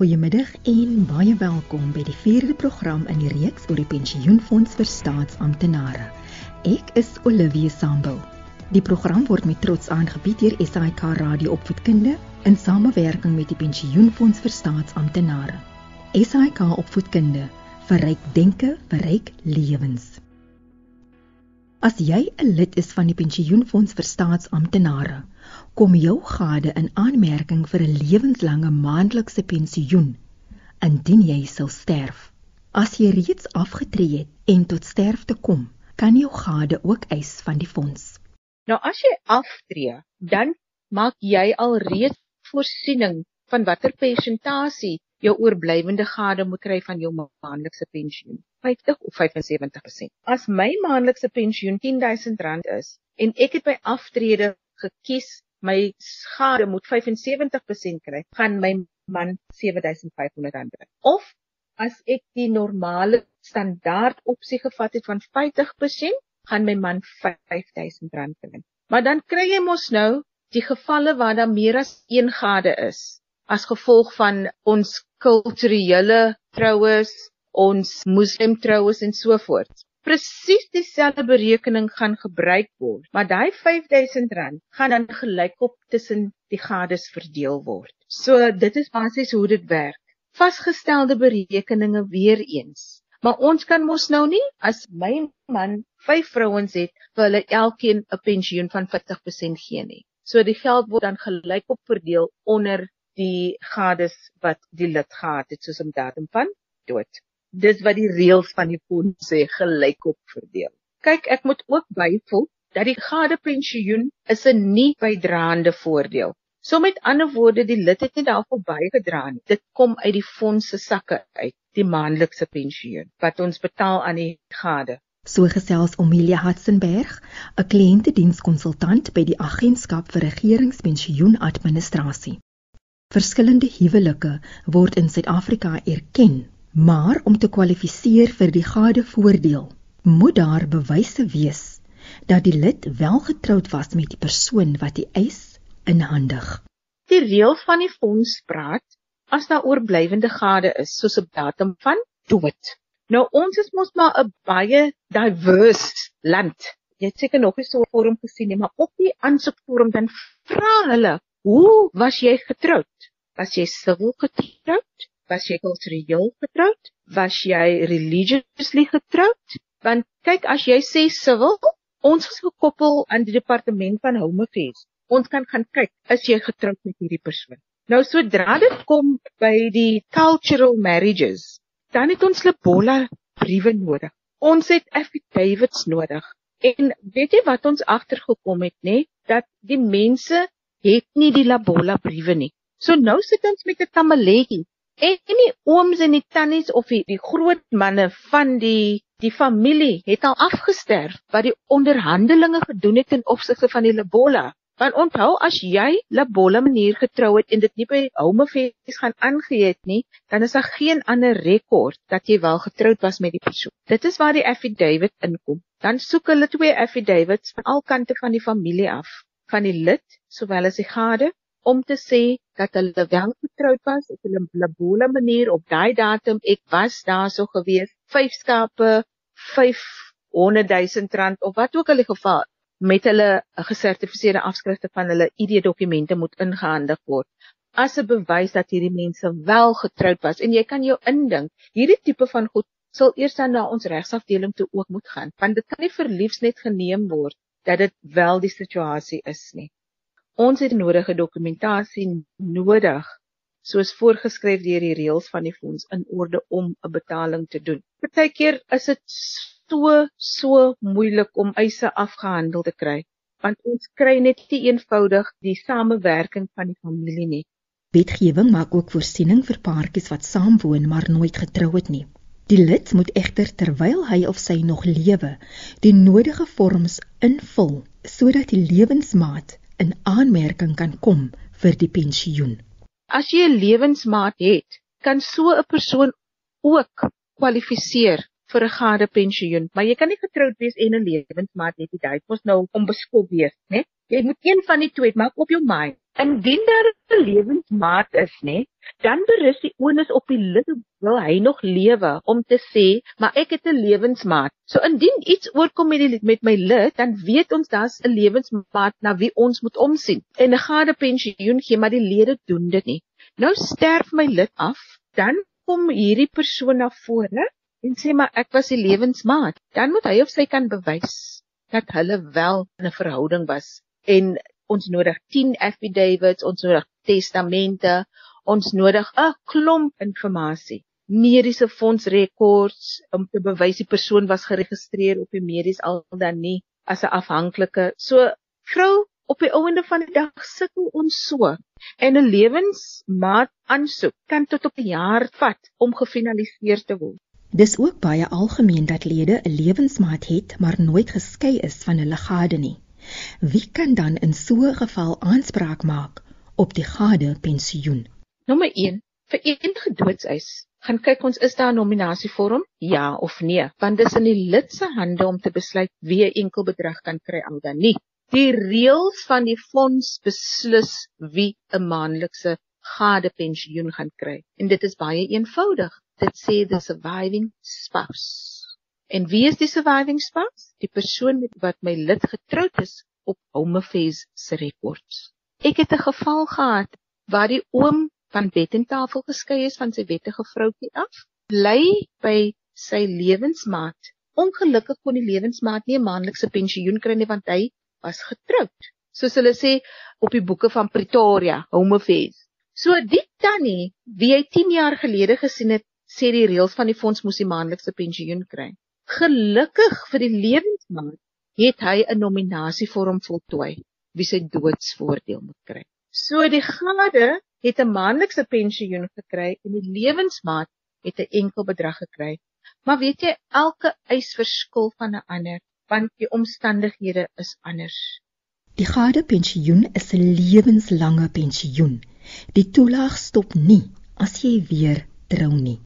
Goeiemiddag en baie welkom by die 4de program in die reeks oor die pensioenfonds vir staatsamptenare. Ek is Olivia Sambul. Die program word met trots aangebied deur SAK Radio Opvoedkunde in samewerking met die Pensioenfonds vir staatsamptenare. SAK Opvoedkunde verryk denke, verryk lewens. As jy 'n lid is van die Pensioenfonds vir Staatsamptenare, kom jou gade in aanmerking vir 'n lewenslange maandelikse pensioen indien jy sou sterf. As jy reeds afgetree het en tot sterfte kom, kan jou gade ook eis van die fonds. Nou as jy aftree, dan maak jy al reeds voorsiening van watter persentasie jou oorblywende gade moet kry van jou maandelikse pensioen. 50 of 75%. As my maandelikse pensioen R10000 is en ek het by aftrede gekies my gade moet 75% kry, gaan my man R7500 kry. Of as ek die normale standaard opsie gevat het van 50%, gaan my man R5000 kry. Maar dan kry jy mos nou die gevalle waar daar meer as een gade is as gevolg van ons kulturele troues ons moslim troues en so voort. Presies dieselfde berekening gaan gebruik word, maar daai R5000 gaan dan gelykop tussen die gades verdeel word. So dit is basies hoe dit werk. Vasgestelde berekeninge weer eens. Maar ons kan mos nou nie as my man vyf vrouens het, vir hulle elkeen 'n pensioen van 50% gee nie. So die geld word dan gelykop verdeel onder die gades wat die lid gehad het soos 'n datum van dood dis wat die reëls van die fonds sê gelykop verdeel. Kyk, ek moet ook byvoeg dat die gade pensioen is 'n nie bydraende voordeel. So met ander woorde, die lid het nie daarvoor bygedra nie. Dit kom uit die fonds se sakke uit, die maandelikse pensioen wat ons betaal aan die gade. So gesels Omelia Hatzenberg, 'n kliëntedienskonsultant by die Agentskap vir Regeringspensioenadministrasie. Verskillende huwelike word in Suid-Afrika erken Maar om te kwalifiseer vir die gade voordeel, moet daar bewyse wees dat die lid wel getroud was met die persoon wat die eis inhandig. Die reël van die fonds praat as daar oorblywende gade is, soos 'n datum van dood. Nou ons is mos maar 'n baie diverse land. Jy het seker nog nie so 'n vorm gesien nie, maar op die aansoekvorm dan vra hulle, "Hoe was jy getroud? Was jy siviel getroud? Was jy kultureel getroud? Was jy religiously getroud? Want kyk as jy sê civil, ons is gekoppel aan die departement van Home Affairs. Ons kan gaan kyk is jy getroud met hierdie persoon. Nou sodra dit kom by die cultural marriages, dan het ons Lebola briewe nodig. Ons het affidavits nodig. En weet jy wat ons agtergekom het nê, dat die mense het nie die Lebola briewe nie. So nou sit ons met 'n tamaletjie En die ooms en die tannies of die, die groot manne van die die familie het al afgesterf wat die onderhandelinge gedoen het in opsigte van die Lebola. Want onthou as jy Lebola manier getrou het en dit nie by Homefees gaan aangee het nie, dan is daar geen ander rekord dat jy wel getroud was met die persoon. Dit is waar die affidavit inkom. Dan soek hulle twee affidavits van al kante van die familie af, van die lid sowel as die gade om te sê dat hulle wel getroud was op 'n labole manier op daai datum ek was daarso gewees vyf skape 500 000 rand of wat ook al die geval met hulle gesertifiseerde afskrifte van hulle ID dokumente moet ingehandig word. As 'n bewys dat hierdie mense wel getroud was. En jy kan jou indink hierdie tipe van goed sal eers dan na ons regsafdeling toe ook moet gaan want dit kan nie verliefs net geneem word dat dit wel die situasie is nie Ons het nodige dokumentasie nodig soos voorgeskryf deur die reëls van die fonds in orde om 'n betaling te doen. Partykeer is dit so so moeilik om eise afgehandel te kry want ons kry net nie eenvoudig die samewerking van die familie nie. Wetgewing maak ook voorsiening vir paartjies wat saamwoon maar nooit getrou het nie. Die lid moet egter terwyl hy of sy nog lewe, die nodige vorms invul sodat die lewensmaat in aanmerking kan kom vir die pensioen. As jy 'n lewensmaat het, kan so 'n persoon ook kwalifiseer vir 'n gade pensioen, maar jy kan nie getroud wees en 'n lewensmaat hê nie. Dit moet nou onbeskop wees, né? Jy moet een van die twee maak op jou mind. Indien daar 'n lewensmaat is, nê, dan berus die onus op die lid wil hy nog lewe om te sê, maar ek het 'n lewensmaat. So indien iets oorkom met die met my lid, dan weet ons daar's 'n lewensmaat na wie ons moet omsien. En 'n gade pensioen gee, maar die lede doen dit nie. Nou sterf my lid af, dan kom hierdie persoon na vore en sê maar ek was die lewensmaat. Dan moet hy of sy kan bewys dat hulle wel 'n verhouding was en ons nodig 10 affidavits, ons nodig testamente, ons nodig 'n klomp inligting, mediese fondsrekords om te bewys die persoon was geregistreer op die medies al dan nie as 'n afhanklike. So vrou op die ouende van die dag sukkel ons so en 'n lewensmaat aansoek kan tot op 'n jaar vat om gefinaliseer te word. Dis ook baie algemeen dat lede 'n lewensmaat het maar nooit geskei is van hulle gade nie. Wie kan dan in so 'n geval aanspraak maak op die gade pensioen? Nommer 1 vir enige doodseis. Gaan kyk ons is daar 'n nominasievorm? Ja of nee? Want dis in die lid se hande om te besluit wie 'n enkel bedrag kan kry al dan nie. Die reëls van die fonds beslis wie 'n maandelikse gade pensioen gaan kry. En dit is baie eenvoudig. Dit sê the surviving spouse. En wie is die surviving spouse? Die persoon met wat my lid getroud is op Homefees se rekords. Ek het 'n geval gehad waar die oom van bed en tafel geskei is van sy wettige vroutjie af, bly by sy lewensmaat. Ongelukkig kon die lewensmaat nie 'n maandelikse pensioen kry nie want hy was getroud. Soos hulle sê op die boeke van Pretoria, Homefees. So die tannie wie hy 10 jaar gelede gesien het, sê die reëls van die fonds moes die maandelikse pensioen kry. Gelukkig vir die lewensmaat het hy 'n nominasievorm voltooi wie sy doodsvoordeel moet kry. So die gade het 'n maandelikse pensioen gekry en die lewensmaat het 'n enkel bedrag gekry. Maar weet jy, elke eis verskil van 'n ander want die omstandighede is anders. Die gade pensioen is 'n lewenslange pensioen. Die toelaag stop nie as jy weer trou nie.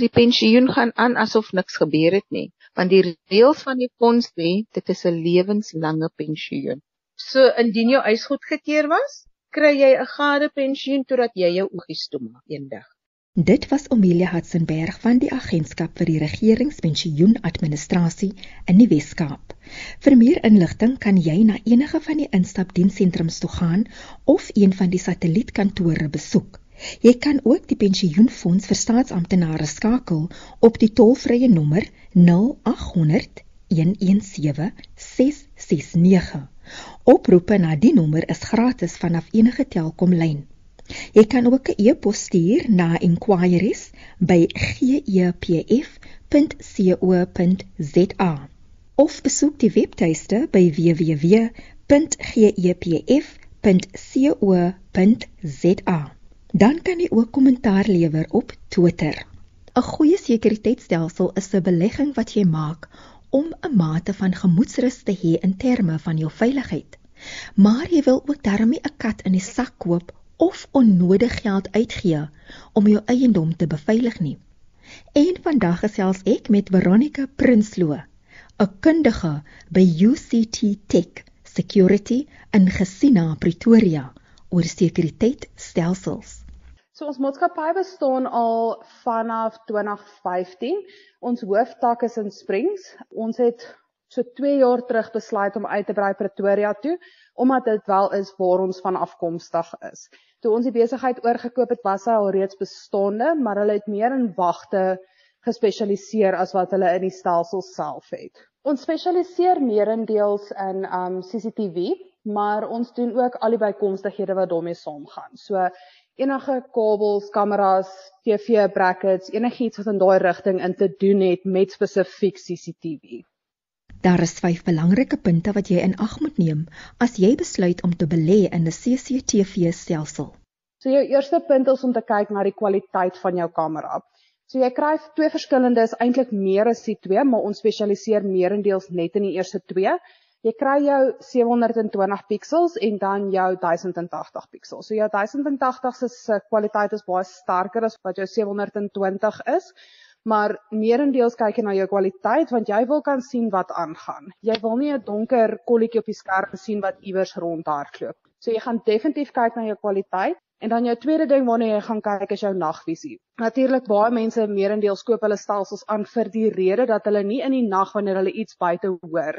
Die pensioen gaan aan asof niks gebeur het nie want die reëls van die fonds sê dit is 'n lewenslange pensioen. So indien jou eis goedgekeur was, kry jy 'n gade pensioen totdat jy jou oogies toemaak eendag. Dit was Omelia Hatzenberg van die Agentskap vir die Regeringspensioenadministrasie in die Wes-Kaap. Vir meer inligting kan jy na enige van die instapdienssentrums toe gaan of een van die satellietkantore besoek. Jy kan ook die pensioenfonds vir staatsamptenare skakel op die tolvrye nommer 0800 117 669. Oproepe na die nommer is gratis vanaf enige Telkom-lyn. Jy kan ook 'n e-pos stuur na inquiries@gepf.co.za of besoek die webtuiste by www.gepf.co.za. Dan kan jy ook kommentaar lewer op Twitter. 'n Goeie sekuriteitstelsel is 'n belegging wat jy maak om 'n mate van gemoedsrus te hê in terme van jou veiligheid. Maar jy wil ook daarmee 'n kat in die sak koop of onnodig geld uitgee om jou eiendom te beveilig nie. En vandag gesels ek met Veronica Prinsloo, 'n kundige by UCT Tech Security in Gesina, Pretoria, oor sekuriteitstelsels. So ons maatskappy bestaan al vanaf 2015. Ons hooftak is in Springs. Ons het so 2 jaar terug besluit om uit te brei Pretoria toe omdat dit wel is waar ons van afkomstig is. Toe ons die besigheid oorgekoop het, was hy al reeds bestaande, maar hulle het meer in wagte gespesialiseer as wat hulle in die stelsel self het. Ons spesialiseer meerendeels in um CCTV, maar ons doen ook al die bykomstighede wat daarmee saamgaan. So enige kabels, kameras, TV brackets, enigiets wat in daai rigting in te doen het met spesifiek CCTV. Daar is vyf belangrike punte wat jy in ag moet neem as jy besluit om te belê in 'n CCTV-stelsel. So jou eerste punt is om te kyk na die kwaliteit van jou kamera. So jy kry twee verskillende is eintlik meer as die twee, maar ons spesialiseer meerendeels net in die eerste twee. Jy kry jou 720 pixels en dan jou 1080 pixels. So jou 1080 se kwaliteit is baie sterker as wat jou 720 is, maar meerendeels kyk jy na jou kwaliteit want jy wil kan sien wat aangaan. Jy wil nie 'n donker kolletjie op die skerm sien wat iewers rondhardloop. So jy gaan definitief kyk na jou kwaliteit en dan jou tweede ding waarna jy gaan kyk is jou nagvisie. Natuurlik baie mense meerendeels koop hulle stelsels aan vir die rede dat hulle nie in die nag wanneer hulle iets buite hoor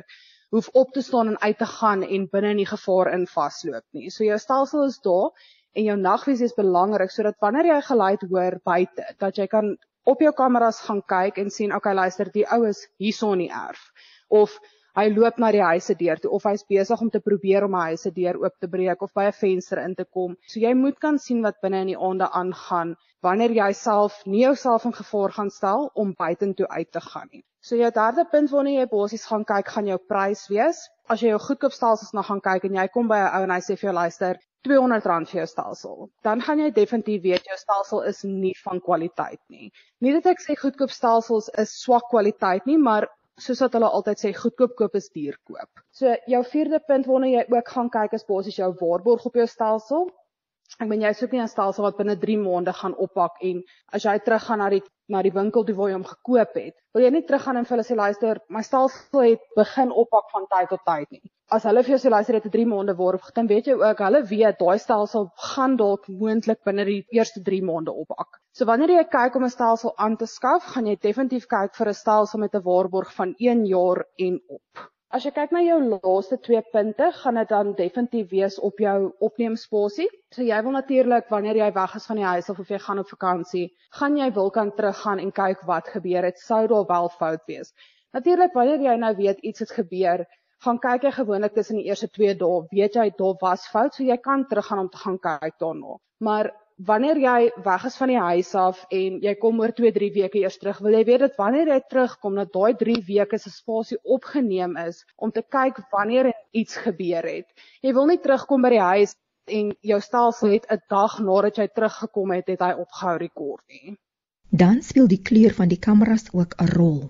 hoef op te staan en uit te gaan en binne in die gevaar in vasloop nie. So jou stelsel is daar en jou nagvisie is belangrik sodat wanneer jy geluid hoor buite, dat jy kan op jou kameras gaan kyk en sien, okay, luister, die ou is hierson in die erf of hy loop na die huise deur toe of hy's besig om te probeer om 'n huise deur oop te breek of by 'n venster in te kom. So jy moet kan sien wat binne in die aande aangaan wanneer jy self nie jouself in gevaar gaan stel om buitentoe uit te gaan nie. So jou derde punt wanneer jy basies gaan kyk, gaan jou prys wees. As jy jou goedkoopstelsels na gaan kyk en jy kom by 'n ou en hy sê vir jou luister, R200 vir jou stelsel, dan gaan jy definitief weet jou stelsel is nie van kwaliteit nie. Nie dat ek sê goedkoop stelsels is swak kwaliteit nie, maar soos wat hulle altyd sê goedkoop koop is duur koop. So jou vierde punt waarna jy ook gaan kyk is basies jou waarborg op jou stelsel. Ek meen jy soek nie 'n stelsel wat binne 3 maande gaan oppak en as jy teruggaan na die na die winkel toe waar jy hom gekoop het, wil jy nie teruggaan en vir hulle sê luister, my stelsel het begin oppak van tyd tot tyd nie. As hulle vir jou sê luister dit het 3 maande waarop dan weet jy ook hulle weet daai stelsel gaan dalk moontlik binne die eerste 3 maande oppak. So wanneer jy kyk om 'n stelsel aan te skaf, gaan jy definitief kyk vir 'n stelsel met 'n waarborg van 1 jaar en op. As jy kyk na jou laaste twee punte, gaan dit dan definitief wees op jou opneemspasie. So jy wil natuurlik wanneer jy weg is van die huis of of jy gaan op vakansie, gaan jy wil kan teruggaan en kyk wat gebeur het, sou daar wel fout wees. Natuurlik wanneer jy nou weet iets het gebeur, gaan kyk jy gewoonlik tussen die eerste 2 dae, weet jy daar was fout, so jy kan teruggaan om te gaan kyk daarna. Maar wanneer jy weg is van die huis af en jy kom oor 2, 3 weke eers terug, wil jy weet dat wanneer jy terugkom dat daai 3 weke se spasie opgeneem is om te kyk wanneer iets gebeur het. Jy wil nie terugkom by die huis en jou stelsel het 'n dag nadat jy teruggekom het, het hy opgehou rekord nie. Dan speel die kleur van die kameras ook 'n rol.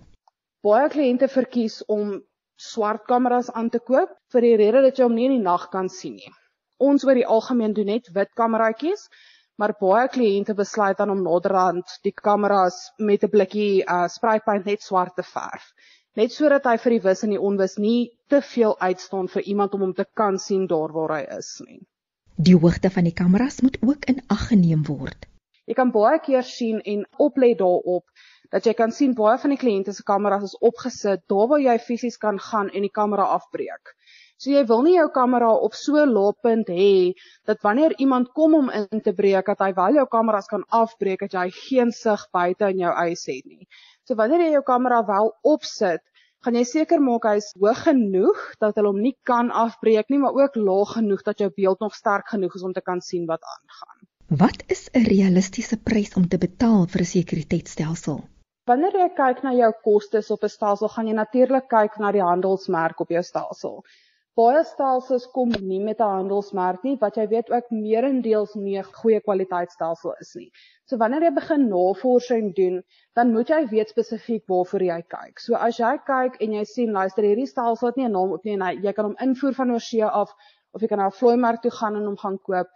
Baie kliënte verkies om swart kameras aan te koop vir die rede dat jy hom nie in die nag kan sien nie. Ons oor die algemeen doen net wit kameraatjies maar baie kliënte besluit dan om naderhand die kameras met 'n blikkie uh spraypaint net swart te verf net sodat hy vir die wis en die onwis nie te veel uitstaan vir iemand om hom te kan sien daar waar hy is nie. Die hoogte van die kameras moet ook in ag geneem word. Jy kan baie keer sien en oplet daarop dat jy kan sien baie van die kliënte se kameras is opgesit daar waar jy fisies kan gaan en die kamera afbreek. So jy wil nie jou kamera op so lae punt hê dat wanneer iemand kom om in te breek dat hy wel jou kameras kan afbreek dat jy geen sig buite in jou huis het nie. So wanneer jy jou kamera wel opsit, gaan jy seker maak hy's hoog genoeg dat hulle hom nie kan afbreek nie, maar ook laag genoeg dat jou beeld nog sterk genoeg is om te kan sien wat aangaan. Wat is 'n realistiese prys om te betaal vir 'n sekuriteitstelsel? Wanneer jy kyk na jou kostes op 'n stelsel, gaan jy natuurlik kyk na die handelsmerk op jou stelsel. Baie stelsels kom nie met 'n handelsmerk nie, wat jy weet ook meerendeels nie 'n goeie kwaliteitstelsel is nie. So wanneer jy begin navorsing doen, dan moet jy weet spesifiek waarvoor jy kyk. So as jy kyk en jy sien luister hierdie stelsel het nie 'n naam op nie en hy, jy kan hom invoer van oorsee af of jy kan na 'n vloeimark toe gaan en hom gaan koop.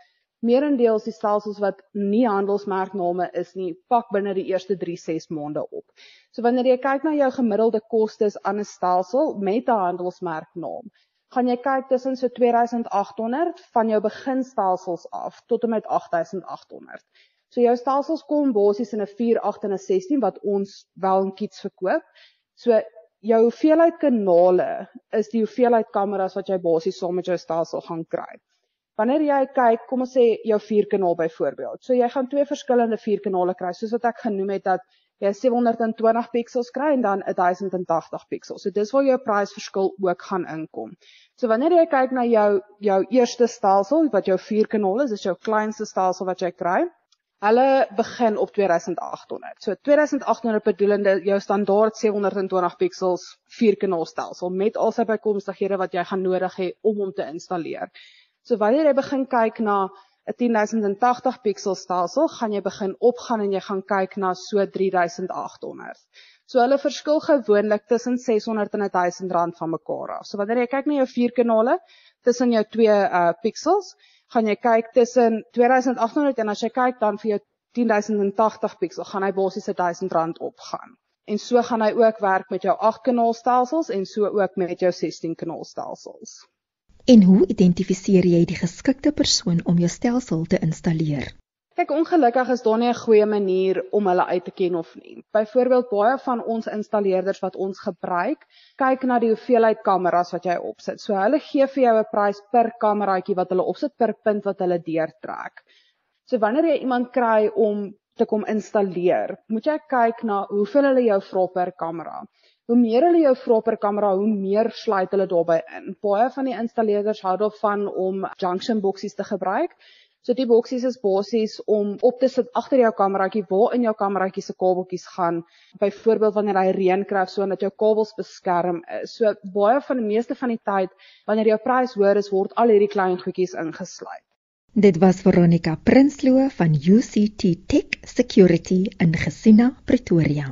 Meerendeels die stelsels wat nie handelsmerkname is nie, pak binne die eerste 3-6 maande op. So wanneer jy kyk na jou gemiddelde kostes aan 'n stelsel met 'n handelsmerknaam, gaan jy kyk tussen so 2800 van jou beginstelsels af tot en met 8800. So jou stelsels kom basies in 'n 4, 8 en 'n 16 wat ons wel in kits verkoop. So jou hoeveelheid kanale is die hoeveelheid kameras wat jy basies saam met jou stelsel gaan kry. Wanneer jy kyk, kom ons sê jou 4 kanaal byvoorbeeld. So jy gaan twee verskillende 4 kanale kry, soos wat ek genoem het dat jy 720 pixels kry en dan 1080 pixels. So dis waar jou prysverskil ook gaan inkom. So wanneer jy kyk na jou jou eerste stelsel wat jou 4 kanaal is, is jou kleinste stelsel wat jy kry. Hulle begin op 2800. So 2800 bedoelende jou standaard 720 pixels 4 kanaal stelsel met al sy bykomstighede wat jy gaan nodig hê om hom te installeer. So wanneer jy begin kyk na 'n 10080 pixel stelsel, gaan jy begin opgaan en jy gaan kyk na so 3800. So hulle verskil gewoonlik tussen 600 en 1000 rand van mekaar af. So wanneer jy kyk na jou vier kanale tussen jou twee uh pixels, gaan jy kyk tussen 2800 en as jy kyk dan vir jou 10080 pixel, gaan hy basies R1000 opgaan. En so gaan hy ook werk met jou 8 kanaalstelsels en so ook met jou 16 kanaalstelsels. En hoe identifiseer jy die geskikte persoon om jou stelsel te installeer? Kyk, ongelukkig is daar nie 'n goeie manier om hulle uit te ken of nie. Byvoorbeeld baie van ons installeerders wat ons gebruik, kyk na die hoeveelheid kameras wat jy opsit. So hulle gee vir jou 'n prys per kameraatjie wat hulle opsit per punt wat hulle deurtrek. So wanneer jy iemand kry om te kom installeer, moet jy kyk na hoeveel hulle jou vra per kamera. Hoe meer hulle jou vra per kamera, hoe meer sluit hulle daarbey in. Baie van die installeerders hou daarvan om junction boksies te gebruik. So die boksies is basies om op te sit agter jou kameraatjie waar in jou kameraatjie se kabeltjies gaan. Byvoorbeeld wanneer hy reën kry sodat jou kabels beskerm is. So baie van die meeste van die tyd wanneer jou prys hoër is, word al hierdie klein goedjies ingesluit. Dit was Veronica Prinsloo van UCT Tech Security in Gesina, Pretoria.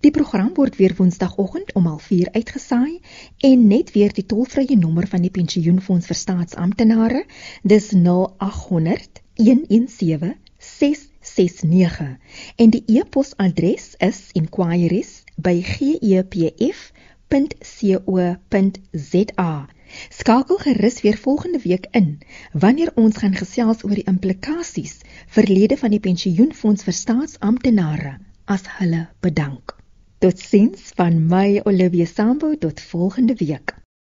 Die program word weer Woensdagoggend om 04:30 uitgesaai en net weer die tolvrye nommer van die Pensioenfonds vir Staatsamptenare, dis 0800 117 669 en die e-posadres is inquiries@gepf.co.za. Skakel gerus weer volgende week in wanneer ons gaan gesels oor die implikasies vir lede van die Pensioenfonds vir Staatsamptenare as hulle bedank. Totsiens van my Olivia Sambo tot volgende week.